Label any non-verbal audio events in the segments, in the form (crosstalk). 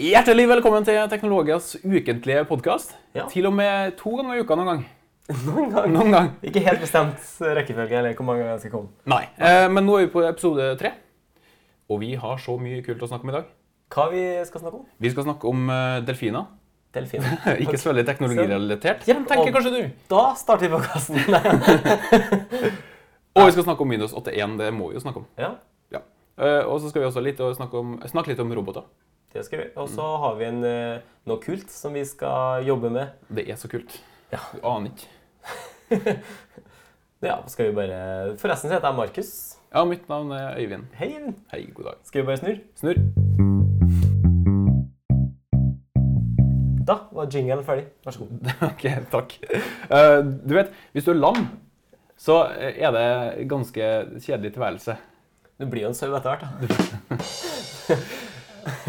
Hjertelig velkommen til Teknologias ukentlige podkast. Ja. Til og med to ganger i uka noen gang. (laughs) Noen gang. Noen gang. Ikke helt bestemt rekkefølge eller hvor mange ganger jeg skal komme. Nei. Eh, men nå er vi på episode tre, og vi har så mye kult å snakke om i dag. Hva vi skal snakke om? Vi skal snakke om eh, delfiner. Delfiner. (laughs) Ikke så veldig teknologirelatert, Ja, tenker kanskje du. Da starter vi podkasten. (laughs) Og vi skal snakke om Windows 81. Det må vi jo snakke om. ja, Ja. Eh, og så skal vi også litt, snakke, om, snakke litt om roboter. Det skal vi. Og så har vi en, eh, noe kult som vi skal jobbe med. Det er så kult. Ja. Du aner ikke. (laughs) Ja, skal vi bare Forresten så heter jeg Markus. Ja, mitt navn er Øyvind. Hei, Øyvind. Hei, god dag. Skal vi bare snurre? Snurr. Da var jinglen ferdig. Vær så god. (laughs) Ok, takk. Uh, du vet, hvis du er lam, så er det ganske kjedelig tilværelse. Du blir jo en sau etter hvert. da.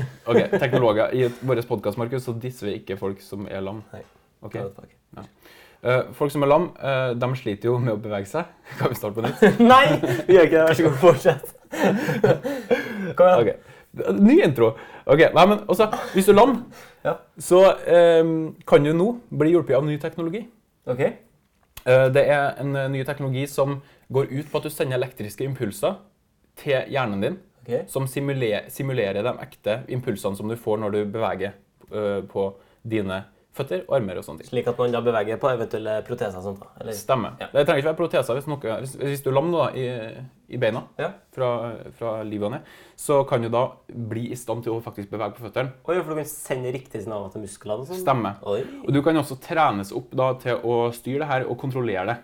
(laughs) Ok, teknologer. I vår podkast, så disser vi ikke folk som er lam. Nei. Ok? Ta det. Eh, folk som er lam, eh, de sliter jo med å bevege seg. (laughs) Kan vi starte på nytt? (laughs) Nei! Vi gjør ikke det. Vær så god, fortsett. (laughs) Kom igjen. Okay. Ny intro. Ok, nei, men også, Hvis du er lam, Ja. så um, kan du nå bli hjulpet av ny teknologi. Ok. Eh, det er en ny teknologi som går ut på at du sender elektriske impulser til hjernen din. Ok. som simulerer, simulerer de ekte impulsene som du får når du beveger uh, på dine føtter, og armer og sånne ting. Slik at man da beveger på eventuelle proteser og sånt. da. Eller? Stemmer. Ja. Det trenger ikke være proteser. Hvis, noe, hvis, hvis du er lam da, i, i beina Ja. fra, fra livet og ned, så kan du da bli i stand til å faktisk bevege på føttene. Oi, for du kan sende riktige signaler til musklene sånn? Stemmer. Oi. Og du kan også trenes opp da, til å styre det her og kontrollere det.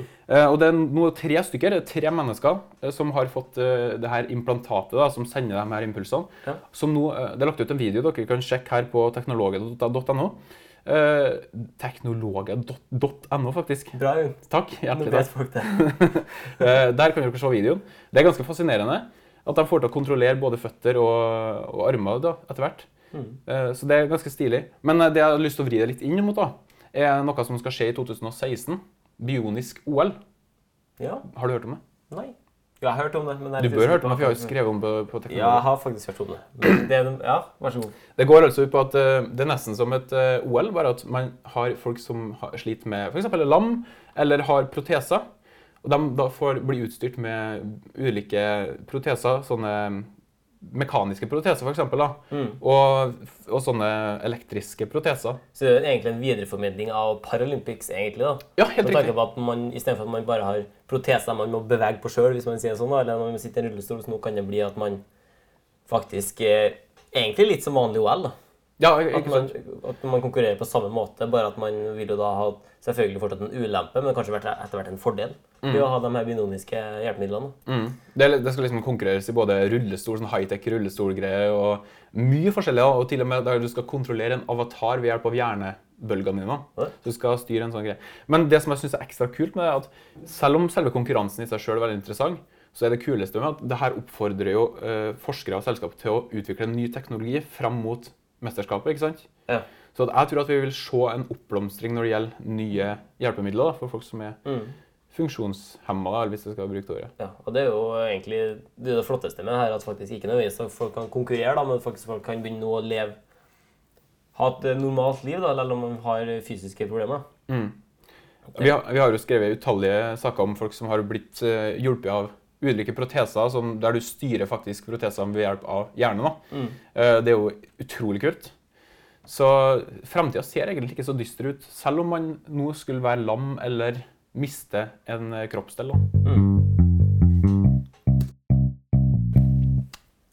Eh, og det er nå tre stykker, er tre mennesker uh, som har fått uh, det her implantatet da, som sender de her impulsene. Ja. Som nå, uh, det er lagt ut en video dere kan sjekke her på teknologer.no. Uh, teknologer.no, faktisk. Bra, jo. Takk. Hjertelig takk. (laughs) der kan dere se videoen. Det er ganske fascinerende at de får til å kontrollere både føtter og, og armer da, etter hvert. Mm. Så det er ganske stilig. Men det jeg har lyst til å vri det litt inn mot, da, er noe som skal skje i 2016. Bionisk OL. Ja. Har du hørt om det? Nei. Jo, jeg har hørt om det. men det Du bør ha hørt om det, for jeg har jo skrevet om det på Ja, jeg har faktisk hørt om det. Det er, ja, vær så god. Det går altså ut på at eh, det er nesten som et eh, OL, bare at man har folk som sliter med f.eks. lam, eller har proteser. Og de da får bli utstyrt med ulike proteser, sånne mekaniske proteser f.eks.. Mm. Og, og sånne elektriske proteser. Så det er egentlig en videreformidling av Paralympics, egentlig. da. Ja, helt riktig. på at man, Istedenfor at man bare har proteser man må bevege på sjøl, hvis man sier sånn, da, eller når man sitter i en rullestol, så nå kan det bli at man faktisk er Egentlig litt som vanlig OL. da. Ja, At ikke man, sant? at man konkurrerer på samme måte, bare at man vil jo da ha selvfølgelig fortsatt en ulempe, men kanskje etter hvert en fordel ved å ha de her binomiske hjelpemidlene. Mm. Det, det skal liksom konkurreres i både rullestol, sånn high-tech rullestolgreier og mye forskjellig. Og til og med der du skal kontrollere en avatar ved hjelp av hjernebølgene dine. Ja. Du skal styre en sånn greie. Men det som jeg syns er ekstra kult med det, er at selv om selve konkurransen i seg sjøl er veldig interessant, så er det kuleste med at det her oppfordrer jo eh, forskere og selskap til å utvikle ny teknologi fram mot mesterskapet. ikke sant? Ja. Så jeg tror at vi vil se en oppblomstring når det gjelder nye hjelpemidler da, for folk som er Mm. funksjonshemma, eller hvis jeg skal bruke det ordet. Ja, og det er jo egentlig det, det flotteste med det her, at faktisk ikke nødvendigvis at folk kan konkurrere, da, men faktisk folk kan begynne å leve ha et eh, normalt liv, da, eller om man har fysiske problemer. da. Vi har, vi har jo skrevet utallige saker om folk som har blitt uh, hjulpet av ulike proteser, som, der du styrer faktisk protesene ved hjelp av hjernen. Da. Eh, det er jo utrolig kult. Så framtida ser egentlig ikke så dyster ut, selv om man nå skulle være lam eller miste en eh, kroppsdel. Da.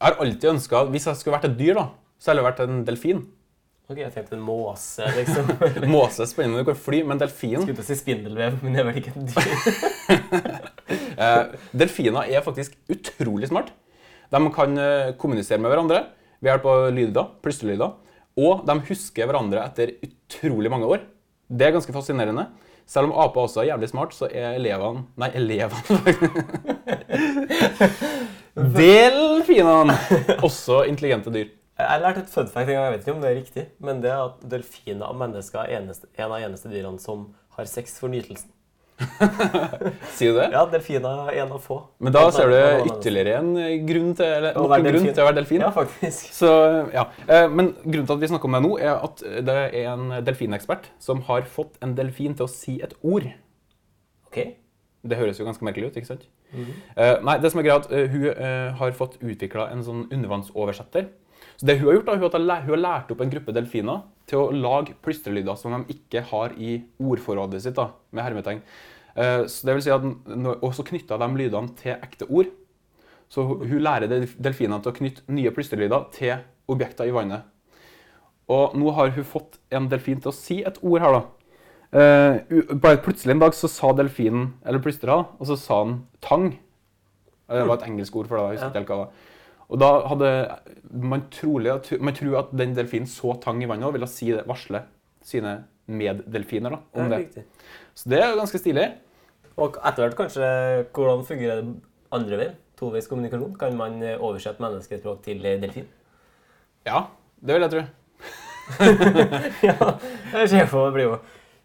Jeg har alltid ønska, hvis jeg skulle vært et dyr, da, så hadde jeg vært en delfin. Ok, Jeg tenkte en måse, liksom. (laughs) Måse er spennende, du kan fly, men delfin Skulle til å si spindelvev, men det er vel ikke et dyr. (laughs) Eh, delfiner er faktisk utrolig smart. De kan eh, kommunisere med hverandre ved hjelp av lyder, plystrelyder. Og de husker hverandre etter utrolig mange år. Det er ganske fascinerende. Selv om aper også er jævlig smart, så er elevene Nei, elevene (laughs) Delfinene også intelligente dyr. Jeg lærte et fun fact en gang, jeg vet ikke om det er riktig, men det er at delfiner og mennesker er en av eneste dyrene som har sex for nytelsen. (laughs) Sier du det? Ja, delfiner er en av få. Men da ser du ytterligere en grunn til, eller, Å være grunn til å være delfin. Ja, faktisk. Så, ja. Eh, Men grunnen til at vi snakker om det nå, er at det er en delfinekspert som har fått en delfin til å si et ord. Ok. Det høres jo ganske merkelig ut, ikke sant? Eh, nei, det som er greit, at eh, hun eh, har fått utvikla en sånn undervannsoversetter. Så det hun har gjort da, hun har, lært opp en gruppe delfiner til å lage plystrelyder som de ikke har i ordforrådet sitt, da, med hermetegn. Eh, så det vil si at Og så knytta de lydene til ekte ord. Så hun, hun lærer delfinene til å knytte nye plystrelyder til objekter i vannet. Og nå har hun fått en delfin til å si et ord her, da. Uh, bare plutselig en dag så sa delfinen, eller plystra, og så sa han tang. Eh, Det var et engelsk ord for det. jeg husker ikke helt hva det var. Og da hadde man trolig, man tror at den delfinen så tang i vannet og ville si det, varsle sine meddelfiner da, om det. det. Så det er jo ganske stilig. Og etter hvert kanskje hvordan fungerer det andre veien? Toveis kommunikasjon? Kan man eh, oversette menneskespråk til eh, delfin? Ja, det vil jeg tro. (laughs) ja, jeg ser for meg blir jo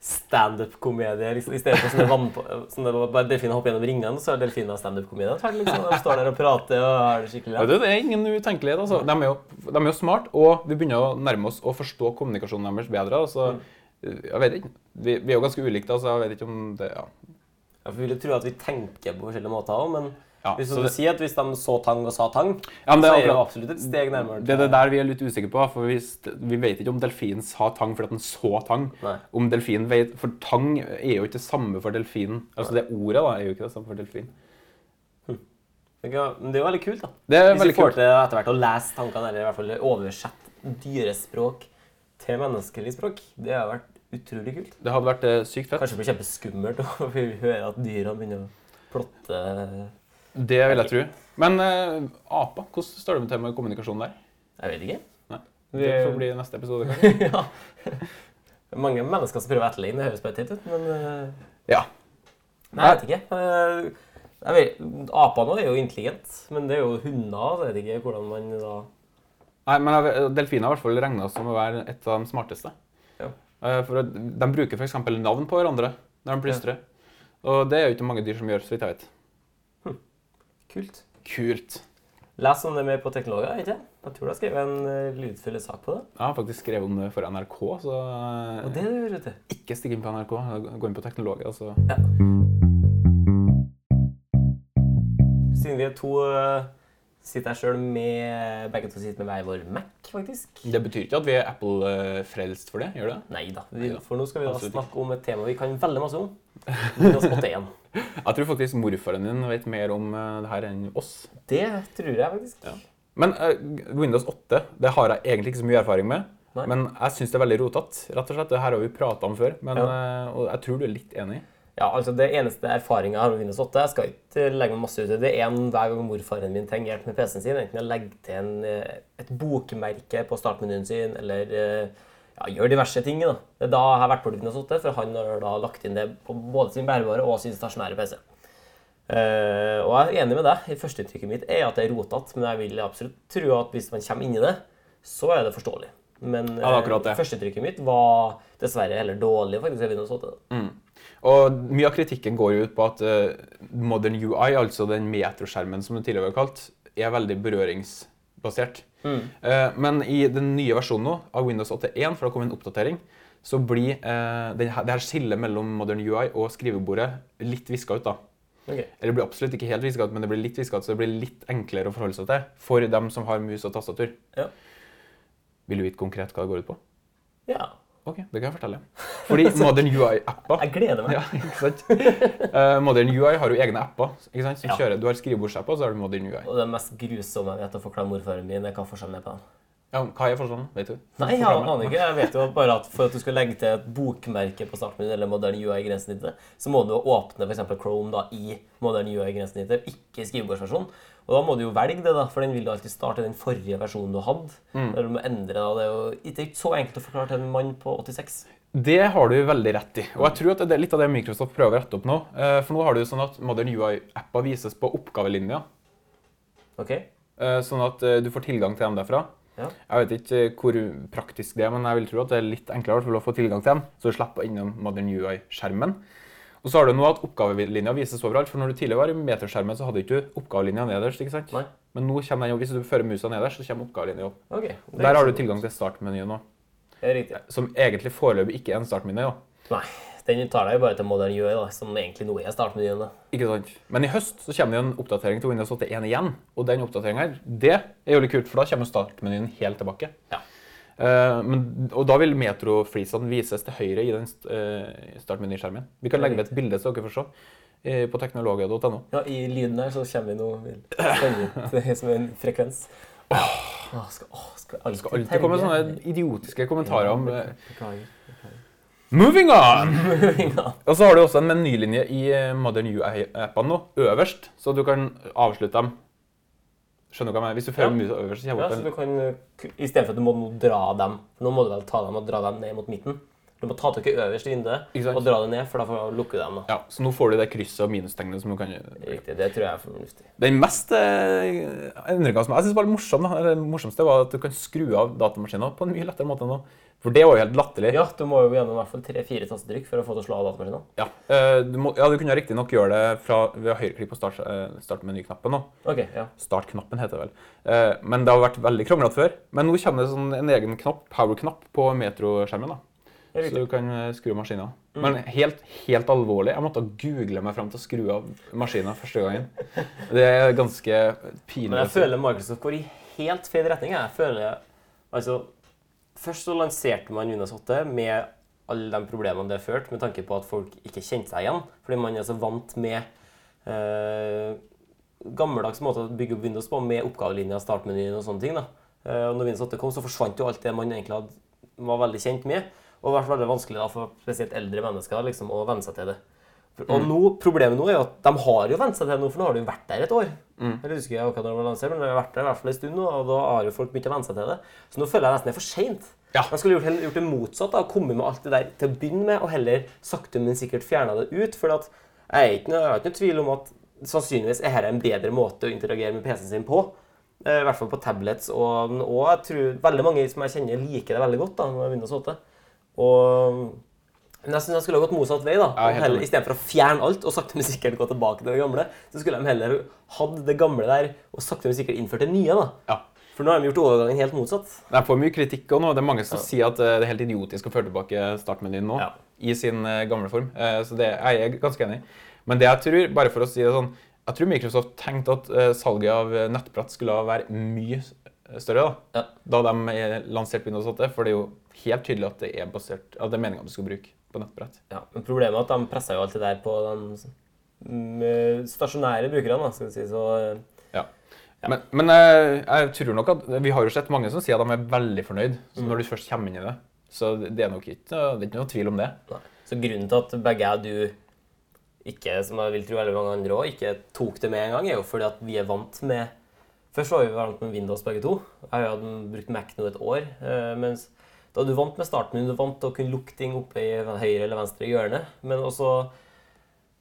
standup-komedie liksom, i stedet for sånne vannpå... Sånne, bare delfiner hopper gjennom ringene, så er delfiner standup-komedie. Liksom. De står der og prater og har det skikkelig lett. du, det er ingen utenkelighet. Altså. De, er jo, de er jo smart, og vi begynner å nærme oss å forstå kommunikasjonen deres bedre. Altså. Jeg vet ikke. Vi, vi er jo ganske ulike, så jeg vet ikke om det ja. Ja, for vi vil jo tro at vi tenker på forskjellige måter òg, men Ja, hvis du det- sier at hvis de så tang og sa tang, Ja, men det så er det jo absolutt et steg nærmere. Det er det der vi er litt usikre på. For vi, vi vet ikke om delfinen sa tang fordi at den så tang. Nei. Om delfinen vet, For tang er jo ikke det samme for delfinen. Altså Det ordet da, er jo ikke det samme for delfin. Ja, men det er jo veldig kult, da. Det er Hvis vi får til etter hvert å lese tankene, eller i hvert fall oversette dyrespråk til menneskelig språk, det har vært utrolig kult. Det hadde vært eh, sykt fett. Kanskje det blir kjempeskummelt (laughs) å høre at dyra begynner å plotte Det vil jeg tro. Men uh, Apa, hvordan står det til med kommunikasjonen der? Jeg vet ikke. Nei. Det får bli neste episode, (laughs) kanskje. ja. Mange mennesker som prøver å etterligne, det høres bare teit ut, men uh... Ja. Nei, jeg vet ikke. Uh, Jeg vet, Apene er jo intelligente, men det er jo hunder, så jeg vet ikke hvordan man da Nei, men Delfiner er i hvert fall regna som å være et av de smarteste. Ja. For De bruker f.eks. navn på hverandre når de plystrer. Og det er jo ikke mange dyr som gjør, så vidt jeg vet. Kult. Kult. Les om det mer på Teknologer, ikke Jeg tror du har skrevet en uh, lydfull sak på det. Jeg har faktisk skrevet om det for NRK, så eh, Og det du det, vet du. ikke stikk inn på NRK. Gå inn på Teknologer. Altså. Siden vi er to, eh, sitter jeg sjøl med Begge to sitter med hver vår Mac, faktisk. Det betyr ikke at vi er Apple-frelst for det, gjør det? Nei da. For nå skal vi da snakke om et tema vi kan veldig masse om. Windows (laughs) 81. Jeg tror faktisk morfaren din vet mer om eh, det her enn oss. Det tror jeg faktisk. Ja. Men uh, Windows 8 det har jeg egentlig ikke så mye erfaring med. Nei. Men jeg syns det er veldig rotete. Det her har vi prata om før, men, Ja. uh, og jeg tror du er litt enig. Ja, altså Det eneste erfaringa jeg har med Windows 8, jeg skal ikke legge meg masse ut i det, er en hver gang morfaren min trenger hjelp med PC-en sin, enten jeg legger til en, eh, et bokmerke på startmenyen sin, eller eh, ja, gjør diverse ting. da. Det er da jeg har vært på Windows 8, for han har da lagt inn det på både sin bærebare og sin stasjonære PC. Uh, og jeg er enig med deg. Førsteinntrykket mitt er at det er rotete, men jeg vil absolutt tro at hvis man kommer inn i det, så er det forståelig. Men Ja, det det. førsteinntrykket mitt var dessverre heller dårlig faktisk Windows 8. da. Og mye av kritikken går jo ut på at eh, modern UI, altså den metroskjermen som det tidligere var kalt, er veldig berøringsbasert. Eh, men i den nye versjonen nå, av Windows 8.1, for det kom en oppdatering, så blir eh, det her skillet mellom modern UI og skrivebordet litt viska ut. da. Okay. Eller det blir absolutt ikke helt viska ut, men det blir litt viska ut, så det blir litt enklere å forholde seg til for dem som har mus og tastatur. Ja. Vil du vite konkret hva det går ut på? ja. Ok, det kan jeg fortelle. (laughs) Fordi Modern UI-apper Jeg gleder meg. ja, ikke sant? Uh, Modern UI har jo egne apper. ikke sant? Som Ja. kjører, Du har skrivebordsapper, og så har du Modern UI. Og det mest grusomme jeg vet å forklare morfaren min, er hva forskjellen er på dem. Ja, hva er forskjellen? Vet du? Nei, jeg aner ikke. Jeg vet jo bare at for at du skal legge til et bokmerke på startmenyen eller Modern UI-grensesnittet, så må du åpne f.eks. Chrome da, i Modern UI-grensesnittet, ikke skrivebordsversjonen. Og da må du jo velge det, da, for den vil jo alltid starte den forrige versjonen du hadde. Der du må endre da. Det er jo ikke så enkelt å forklare til en mann på 86. Det har du veldig rett i. Og jeg tror at det er litt av det Microsoft prøver å rette opp nå. Eh, For nå har du sånn at Modern UI-appa vises på oppgavelinja. Ok? eh, Sånn at eh, du får tilgang til dem derfra. Ja. Jeg vet ikke hvor praktisk det er, men jeg vil tro at det er litt enklere å få tilgang til dem, så du slipper innom Modern UI-skjermen. Og så har du nå at oppgavelinja vises overalt. For når du tidligere var i meterskjermen, så hadde du ikke oppgavelinja nederst. ikke sant? Nei. Men nå kommer den. Hvis du fører musa nederst, så kommer oppgavelinja opp. Ok. er Der har du tilgang til startmenyen er riktig. Som egentlig foreløpig ikke er en startmeny. Nei, den tar deg jo bare til Modern UI, da, som egentlig nå er startmenyen. da. Ikke sant? Men i høst så kommer det en oppdatering til Windows 81 igjen. Og den oppdateringen her, det er jo litt kult, for da kommer startmenyen helt tilbake. Ja. Eh, men, og da vil metroflisene vises til høyre i den uh, startmenyskjermen. Vi kan legge ved et bilde så dere får se eh, på teknologia.no. Ja, I lyden her så kommer vi nå som en frekvens. Åh, skal, oh, skal alltid, Det skal alltid komme sånne idiotiske kommentarer om eh, Beklager. (laughs) Moving on! Og så har du også en menylinje i eh, Modern U-appene nå, øverst, så du kan avslutte dem. Skjønner du hva jeg mener? Hvis du fører Ja. musa over, så kommer Ja, det så du kan, Istedenfor I stedet for at du må dra dem Nå må du vel ta dem og dra dem ned mot midten. Du må ta tak i øverst i vinduet og dra det ned, for da får du lukke dem. da. Ja, Så nå får du det krysset og minustegnet som du kan Riktig, Det tror jeg er fornuftig. Den mest eh, endringa som jeg synes var litt morsom, da, det morsomste, var at du kan skru av datamaskinen på en mye lettere måte enn nå. For det var jo helt latterlig. Ja, du må jo gjennom i hvert fall tre-fire tastetrykk for å få til å slå av datamaskinen. Ja, eh, du, må, ja, du kunne riktignok gjøre det fra, ved høyreklikk på start, eh, startmenyknappen nå. Ok, ja. Startknappen heter det vel. Men det har vært veldig kronglete før. Men nå kommer det sånn en egen knapp, power-knapp på metroskjermen. da. Så du kan eh, skru av maskinen. Men helt, helt alvorlig, jeg måtte google meg fram til å skru av maskinen første gangen. Det er ganske pinlig. Men jeg føler Microsoft går i helt feil retning. Jeg føler, altså, Først så lanserte man Windows 8 med alle de problemene det førte, med tanke på at folk ikke kjente seg igjen. Fordi man er så vant med eh, gammeldags måte å bygge opp Windows på, med oppgavelinja, startmenyen og sånne ting. da. Eh, og når Windows 8 kom, så forsvant jo alt det man egentlig hadde, var veldig kjent med. Og i hvert fall vært veldig vanskelig da, for spesielt eldre mennesker liksom, å venne seg til det. Og nå, Problemet nå er jo at de har jo vent seg til det nå, for nå har de jo vært der et år. Jeg husker ikke akkurat når det lansert, men de har vært der i hvert fall en stund nå, og da har jo folk begynt å venne seg til det. Så nå føler jeg nesten det er for seint. Ja. De skulle gjort, gjort det motsatt, da, kommet med alt det der til å begynne med, og heller sakte, men sikkert fjerna det ut. For at jeg er ikke noe, jeg har ikke noe tvil om at sannsynligvis er dette en bedre måte å interagere med PC-en sin på. Eh, I hvert fall på tablets. Og, og jeg tror veldig mange som jeg kjenner, liker det veldig godt da, med Windows 8. Og nesten jeg skulle ha gått motsatt vei. da. Ja, heller. Istedenfor å fjerne alt og sakte, men sikkert gå tilbake til det gamle, så skulle de heller hatt det gamle der og sakte, men sikkert innført det nye. da. Ja. For nå har de gjort overgangen helt motsatt. Det er for mye kritikk også nå. Det er mange som sier at eh, det er helt idiotisk å føre tilbake startmenyen nå Ja. i sin eh, gamle form. Eh, Så det er jeg ganske enig i. Men det jeg tror, bare for å si det sånn, jeg tror Microsoft tenkte at salget av nettbrett skulle være mye større da, Ja. da de eh, lanserte Windows 8. For det er jo helt tydelig at det er basert, at det er meningen du skal bruke på nettbrett. Ja, men Problemet er at de pressa jo alt det der på de mm, stasjonære brukerne. skal vi si. Så eh, Ja. Men, men jeg, jeg tror nok at vi har jo sett mange som sier at de er veldig fornøyd så når du først kommer inn i det. Så det det er nok ikke, det er ikke noe tvil om det. Nei. Så grunnen til at begge jeg og du ikke, som jeg vil tro veldig mange andre også, ikke tok det med en gang, er jo fordi at vi er vant med Først var vi vant med Windows begge to. Jeg hadde brukt Mac nå et år. eh, mens da du vant med starten, du er vant til å kunne lukke ting oppe i høyre eller venstre hjørne. Men også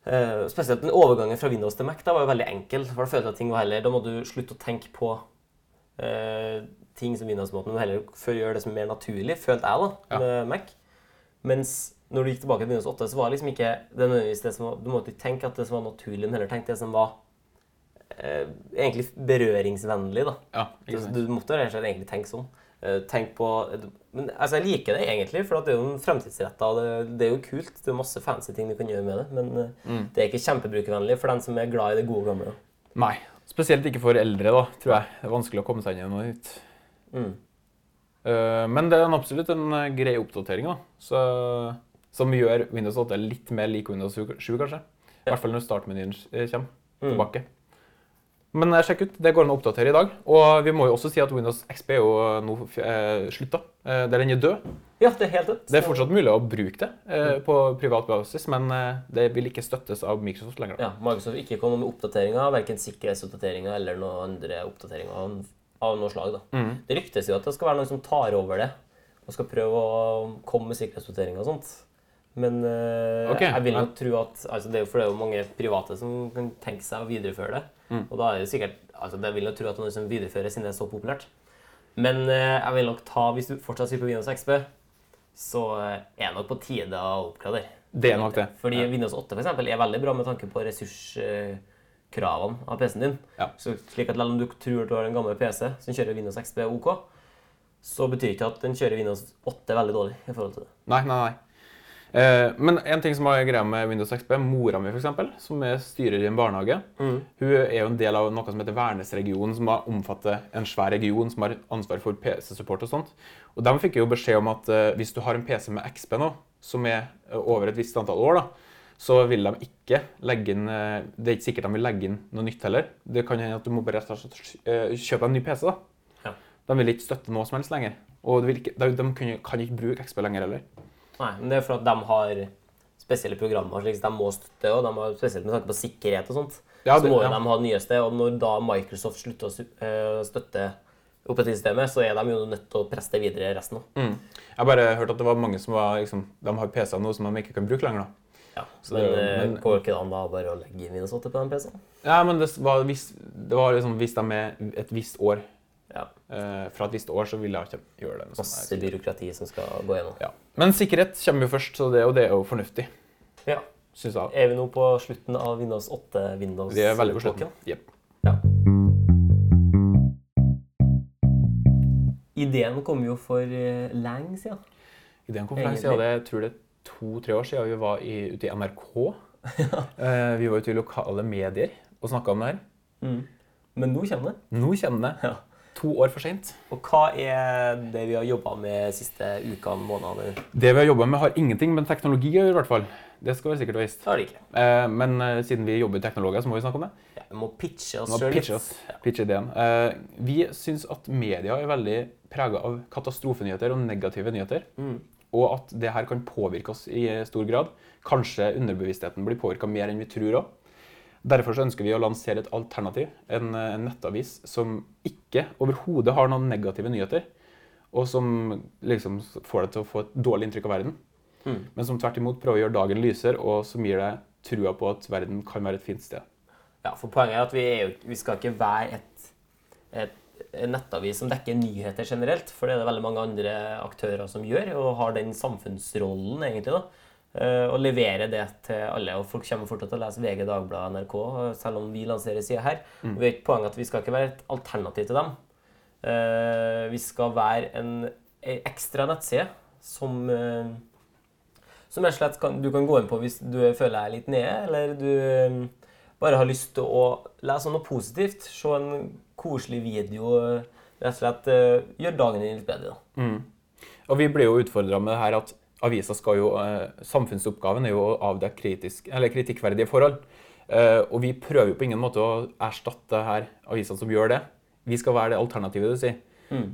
eh, Spesielt den overgangen fra Windows til Mac da var jo veldig enkel. for Da følte jeg at ting var heller, da må du slutte å tenke på eh, ting som Windows-måten, men heller før gjøre det som er mer naturlig, følte jeg da, Ja. med Mac. Mens når du gikk tilbake til Windows 8, så var det liksom ikke det nødvendigvis det som var, Du måtte ikke tenke at det som var naturlig, men heller tenke det som var egentlig berøringsvennlig. da. Ja, Du, ikke sant? du måtte rett og slett egentlig tenke sånn. Eh, tenk på Men altså, jeg liker det egentlig, for det er jo en fremtidsretta det, det er jo kult. Det er masse fancy ting du kan gjøre med det, men eh, Mm. det er ikke kjempebrukervennlig for den som er glad i det gode gamle. Nei. Spesielt ikke for eldre, da, tror jeg. Det er vanskelig å komme seg inn i noe nytt. Mm. Eh, Men det er en absolutt en eh, grei oppdatering, da. Så, som gjør Windows 8 litt mer lik Windows 7, kanskje. I hvert fall når startmenyen eh, kommer Mm. Men eh, sjekk ut, det går an å oppdatere i dag. Og vi må jo også si at Windows XP er jo nå eh, slutta. Eh, den er død. Ja, det er helt dødt. Det er fortsatt mulig å bruke det eh, på privat basis, men eh, det vil ikke støttes av Microsoft lenger. Ja, Microsoft ikke kommer med oppdateringer, verken sikkerhetsoppdateringer eller noen andre oppdateringer av, av noe slag. da. Mm. Det ryktes jo at det skal være noen som tar over det og skal prøve å komme med sikkerhetsoppdateringer og sånt. Men uh, okay. jeg vil ja. nok tro at altså det er jo for det er jo mange private som kan tenke seg å videreføre det. Mm. Og da er det sikkert altså det vil nok tro at noen som viderefører siden det er så populært. Men uh, jeg vil nok ta, hvis du fortsatt sitter på Windows XP, så eh, er det nok på tide å oppgradere. Det er nok det. Fordi Windows 8 for eksempel, er veldig bra med tanke på ressurskravene av PC-en din. Ja. Så slik at Selv om du tror du har en gammel PC som kjører Windows XP OK, så betyr ikke at den kjører Windows 8 veldig dårlig. i forhold til det. Nei, nei, nei. Eh, men en ting som er greia med Windows XP, mora mi for eksempel, som er styrer i en barnehage, hun er jo en del av noe som heter Værnes-regionen, som omfatter en svær region som har ansvar for PC-support og sånt. Og de fikk jo beskjed om at eh, hvis du har en PC med XP nå, som er eh, over et visst antall år, da, så vil de ikke legge inn Det er ikke sikkert de vil legge inn noe nytt heller. Det kan hende at du må bare kjøpe en ny PC. da. Ja. De vil ikke støtte noe som helst lenger. Og de, ikke, de, kan ikke bruke XP lenger heller. Nei, men det er for at de har spesielle programmer slik at de må støtte, og de har spesielt med tanke på sikkerhet og sånt. Ja, så må ja. de ha det nyeste, og når da Microsoft slutter å eh, støtte operativsystemet, så er de jo nødt til å presse det videre resten òg. Mm. Jeg har bare hørt at det var mange som var, liksom, de har PC-er nå som de ikke kan bruke lenger. da. Ja, Så men, det- eh, men- går ikke det an da bare å legge inn Windows 8 på den PC-en? Ja, men det var, hvis, det var liksom, hvis de er et visst år, Ja. eh, fra et visst år, så vil jeg ikke gjøre det. Masse byråkrati som skal gå gjennom. Ja. Men sikkerhet kommer jo først, så det, og det er jo fornuftig, Ja. synes jeg. Er vi nå på slutten av Windows 8? Windows Vi er veldig på slutten. Yep. Ja. Ideen kom jo for eh, lenge siden. Ideen kom for lenge siden, det jeg tror det er to-tre år siden vi var i, ute i NRK. (laughs) Eh, vi var ute i lokale medier og snakket om det her. Men nå kommer det. Nå kommer det. Ja. To år for sent. Og hva er det vi har jobba med de siste ukene, månedene? Det vi har jobbet med har ingenting med teknologi å gjøre i hvert fall. Det skal være sikkert og visst. Det det ikke. Eh, men eh, siden vi jobber teknologer, så må vi snakke om det. Ja, vi må pitche oss Må sjøl pitche oss. Pitche ideen. Eh, vi syns at media er veldig prega av katastrofenyheter og negative nyheter. Og at det her kan påvirke oss i stor grad. Kanskje underbevisstheten blir påvirka mer enn vi tror òg. Derfor så ønsker vi å lansere et alternativ, en, en nettavis som ikke overhodet har noen negative nyheter, og som liksom får deg til å få et dårlig inntrykk av verden. Men som tvert imot prøver å gjøre dagen lysere, og som gir deg trua på at verden kan være et fint sted. Ja, for poenget er at vi, er jo, vi skal ikke være et, et, nettavis som dekker nyheter generelt, for det er det veldig mange andre aktører som gjør, og har den samfunnsrollen, egentlig. da. Eh, Og levere det til alle. Og folk kommer fortsatt til å lese VG, Dagbladet, NRK, selv om vi lanserer sida her. Og vi har ikke poenget at vi skal ikke være et alternativ til dem. Eh, Vi skal være en, ekstra nettside som eh, som rett og slett kan, du kan gå inn på hvis du føler deg litt nede, eller du bare har lyst til å lese noe positivt. Se en koselig video. Rett og slett gjør dagen din litt bedre. da. Og vi blir jo utfordra med det her at avisa skal jo eh, Samfunnsoppgaven er jo å avdekke kritisk, eller kritikkverdige forhold. Eh, og vi prøver jo på ingen måte å erstatte her avisene som gjør det. Vi skal være det alternativet du sier.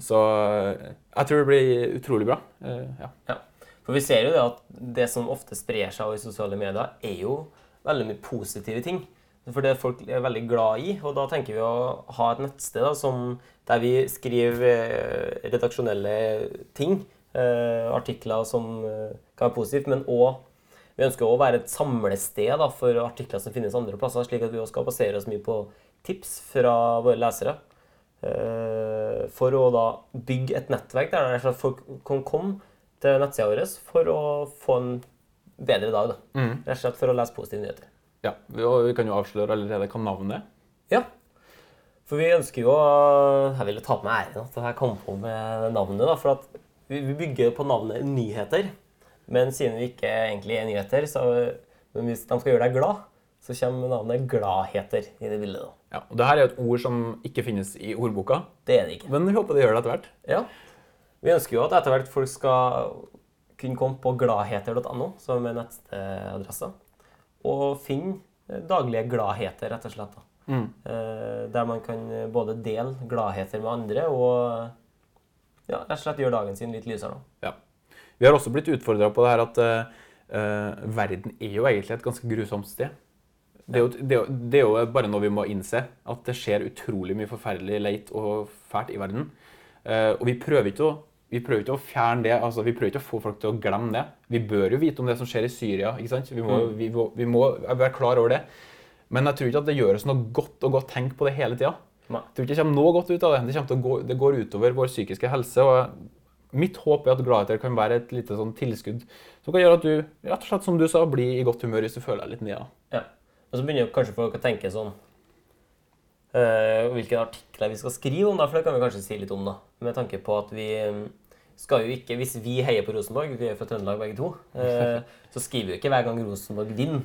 Så eh, jeg tror det blir utrolig bra. Ja. Ja. For vi ser jo det at det som ofte sprer seg i sosiale medier, er jo veldig mye positive ting. For det folk er veldig glad i. Og da tenker vi å ha et nettsted da, som, der vi skriver redaksjonelle ting. Eh, artikler som eh, kan være positivt, men òg vi ønsker å være et samlested da, for artikler som finnes andre plasser, slik at vi også skal basere oss mye på tips fra våre lesere. Eh, for å da bygge et nettverk der rett og at folk kan komme til nettsida vår for å få en bedre dag. da. Rett og slett for å lese positive nyheter. ja. Og vi kan jo avsløre allerede hva navnet er. Ja. For vi ønsker jo Jeg ville ta på meg æren at jeg kom på med navnet. da, For at vi vi bygger på navnet Nyheter. Men siden vi ikke egentlig er nyheter, så men hvis de skal gjøre deg glad, så kommer navnet Gladheter i det bildet. da. Ja, og det her er et ord som ikke finnes i ordboka, Det er det ikke. men vi håper det gjør det etter hvert. Ja. Vi ønsker jo at etter hvert folk skal kunne komme på gladheter.no, som er nettadressa, og finne daglige gladheter, rett og slett. da. Mm. Der man kan både dele gladheter med andre og ja, rett og slett gjøre dagen sin litt lysere. Ja. Vi har også blitt utfordra på det her at eh, verden er jo egentlig et ganske grusomt sted. Det er, jo, det, er jo, det er jo bare noe vi må innse, at det skjer utrolig mye forferdelig leit og fælt i verden. Uh, og vi prøver ikke å vi prøver ikke å fjerne det, altså vi prøver ikke å få folk til å glemme det. Vi bør jo vite om det som skjer i Syria. ikke sant? Vi må, vi må, vi må være klar over det. Men jeg tror ikke at det gjør oss noe godt å gå og tenke på det hele tida. Nei. Jeg tror ikke det kommer noe godt ut av det. Det, til å gå, det går utover vår psykiske helse. og Mitt håp er at Gladheter kan være et lite sånn tilskudd Som kan gjøre at du, rett og slett som du sa, blir i godt humør hvis du føler deg litt nede. Ja. Og så begynner kanskje folk å tenke sånn øh, Hvilke artikler vi skal skrive om, da, for det kan vi kanskje si litt om. da. Med tanke på at vi eh, skal jo ikke, Hvis vi heier på Rosenborg, vi er fra Trøndelag begge to, øh, (laughs) så skriver vi jo ikke hver gang Rosenborg vinner,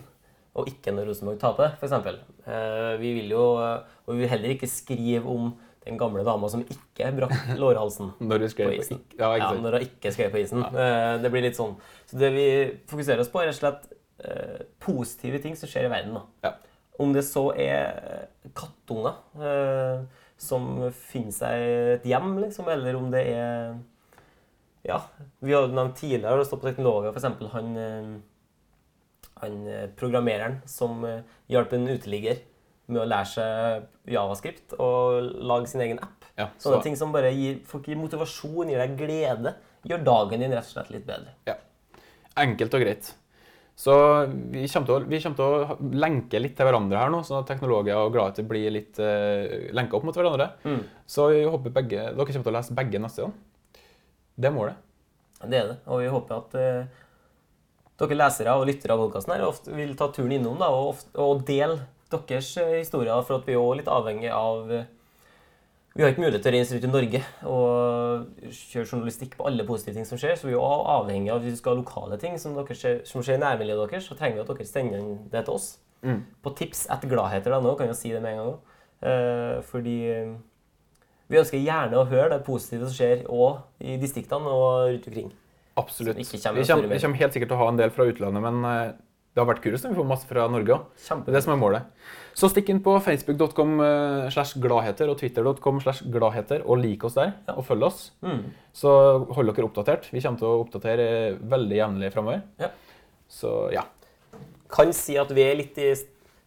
og ikke når Rosenborg taper, f.eks. Uh, vi vil jo, Og vi vil heller ikke skrive om den gamle dama som ikke brakk (laughs) lårhalsen Når du skrev på på isen. ikke, ja, Ja, når hun ikke skrev på isen. Eh, Det blir litt sånn. Så det vi fokuserer oss på, er rett og slett eh, positive ting som skjer i verden. da. Ja. Om det så er kattunger eh, som finner seg et hjem, liksom, eller om det er Ja, vi har nevnt tidligere, det står på teknologer, f.eks. han han programmereren som hjalp en uteligger med å lære seg javascript og lage sin egen app. Ja, Sånne så- ting som bare gir, folk gir motivasjon, gir deg glede, gjør dagen din rett og slett litt bedre. Ja. Enkelt og greit. Så vi kommer, å, vi kommer til å lenke litt til hverandre her nå, sånn at teknologer og gladheter blir litt uh, lenka opp mot hverandre. Mm. Så vi håper begge, dere kommer til å lese begge neste gang. Det er målet. Det er det. Og vi håper at uh, dere lesere og lyttere av podkasten vil ta turen innom da, og, og dele deres eh, historier, for at vi er også litt avhengig av eh, Vi har ikke mulighet til å reise rundt i Norge og kjøre journalistikk på alle positive ting som skjer, så vi er også avhengig av hvis vi skal ha lokale ting som, dere som skjer i nærmiljøet deres, så trenger vi at dere sender det til oss. På tips etter nå kan jeg si det med en gang òg. Eh, fordi eh, vi ønsker gjerne å høre det positive som skjer òg i distriktene og rundt omkring. Absolutt. Vi kommer vi kommer helt sikkert til å ha en del fra utlandet, men det har vært kurus, vi får masse fra Norge òg. Det er det som er målet. Så stikk inn på facebook.com eh, slash gladheter og twitter.com slash gladheter og lik oss der, og følg oss. Mm. Så hold dere oppdatert. Vi kommer til å oppdatere veldig jevnlig framover. Ja. Så ja. Kan si at vi er litt i,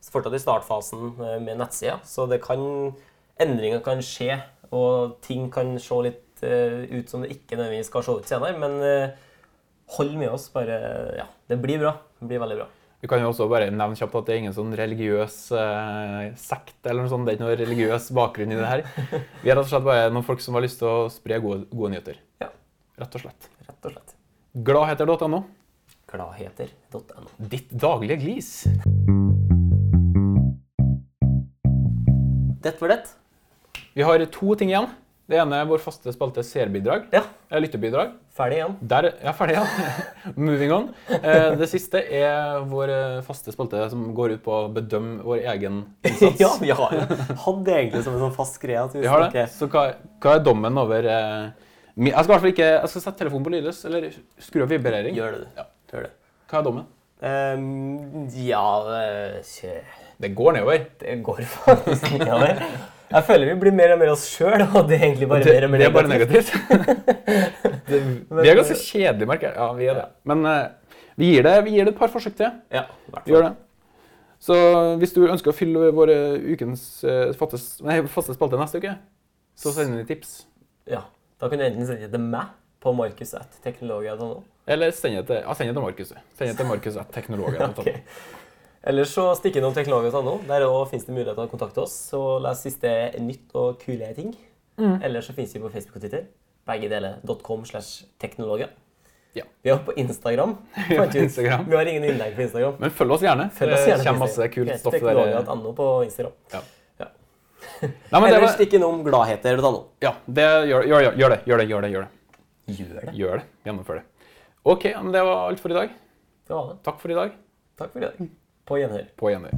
fortsatt i startfasen eh, med nettsida, så det kan, endringer kan skje, og ting kan se litt eh, ut som det ikke nødvendigvis skal se ut senere, men hold med oss. Bare, ja, det blir bra. Det blir veldig bra. Vi kan jo også bare nevne kjapt at det er ingen sånn religiøs eh, sekt eller noe sånt. Det er ikke noe religiøs bakgrunn i det her. (laughs) Vi er rett og slett bare noen folk som har lyst til å spre gode, gode nyheter. Ja, Rett og slett. rett og slett. Gladheter.no. Gladheter.no. Ditt daglige glis. Dett var det. Vi har to ting igjen. Det ene er vår faste spalte seerbidrag. Ja, Lytterbidrag. Ferdig igjen. Der, ja, ferdig, igjen. (laughs) Moving on. Eh, Det siste er vår eh, faste spalte som går ut på å bedømme vår egen innsats. (laughs) ja, vi har hatt det egentlig som en sånn fast greie. vi Vi har det. Så hva, hva er dommen over eh, Jeg skal i hvert fall ikke Jeg skal sette telefonen på lydløs, eller skru av vibrering. Gjør det, du. Ja. Gjør det. Hva er dommen? Um, ja det... Det går nedover. Det går (laughs) faktisk nedover. Jeg føler vi blir mer og mer oss sjøl, og det er egentlig bare det, mer og mer det er bare negativt. (laughs) det, (laughs) vi er ganske kjedelige, merker jeg. Ja, vi er det. Men uh, vi, gir det, vi gir det et par forsøk til. Ja, Vi gjør det. Så hvis du ønsker å fylle våre ukens uh, faste, nei, faste spalte neste uke, så send inn tips. Ja, Da kan du enten sende det til meg på markus.teknologia.no. Eller send det til, ja, send det til Markus. Send det til Markus at (laughs) teknologen. Ok. Eller så stikk innom teknologia.no. Der finnes det mulighet til å kontakte oss og les siste nytt og kule ting. Eller så finnes vi på Facebook og Twitter. Begge deler.com slash teknologia. Ja. Vi er på Instagram. (laughs) Vi på. Instagram. Vi har ingen innlegg på Instagram. Men følg oss gjerne. Følg oss gjerne det kommer masse kult stoff der. Teknologia.no på Instagram. Ja. Ja. Nei, men (laughs) Eller var, stikk innom gladheter.no. ja, det, gjør, gjør, gjør det. Gjør det, gjør det, gjør det. Gjør det. Gjør det. Gjennomfør det. OK, men det var alt for i dag. Det var det. Takk for i dag. Takk for i dag. På gjenhør. På gjenhør.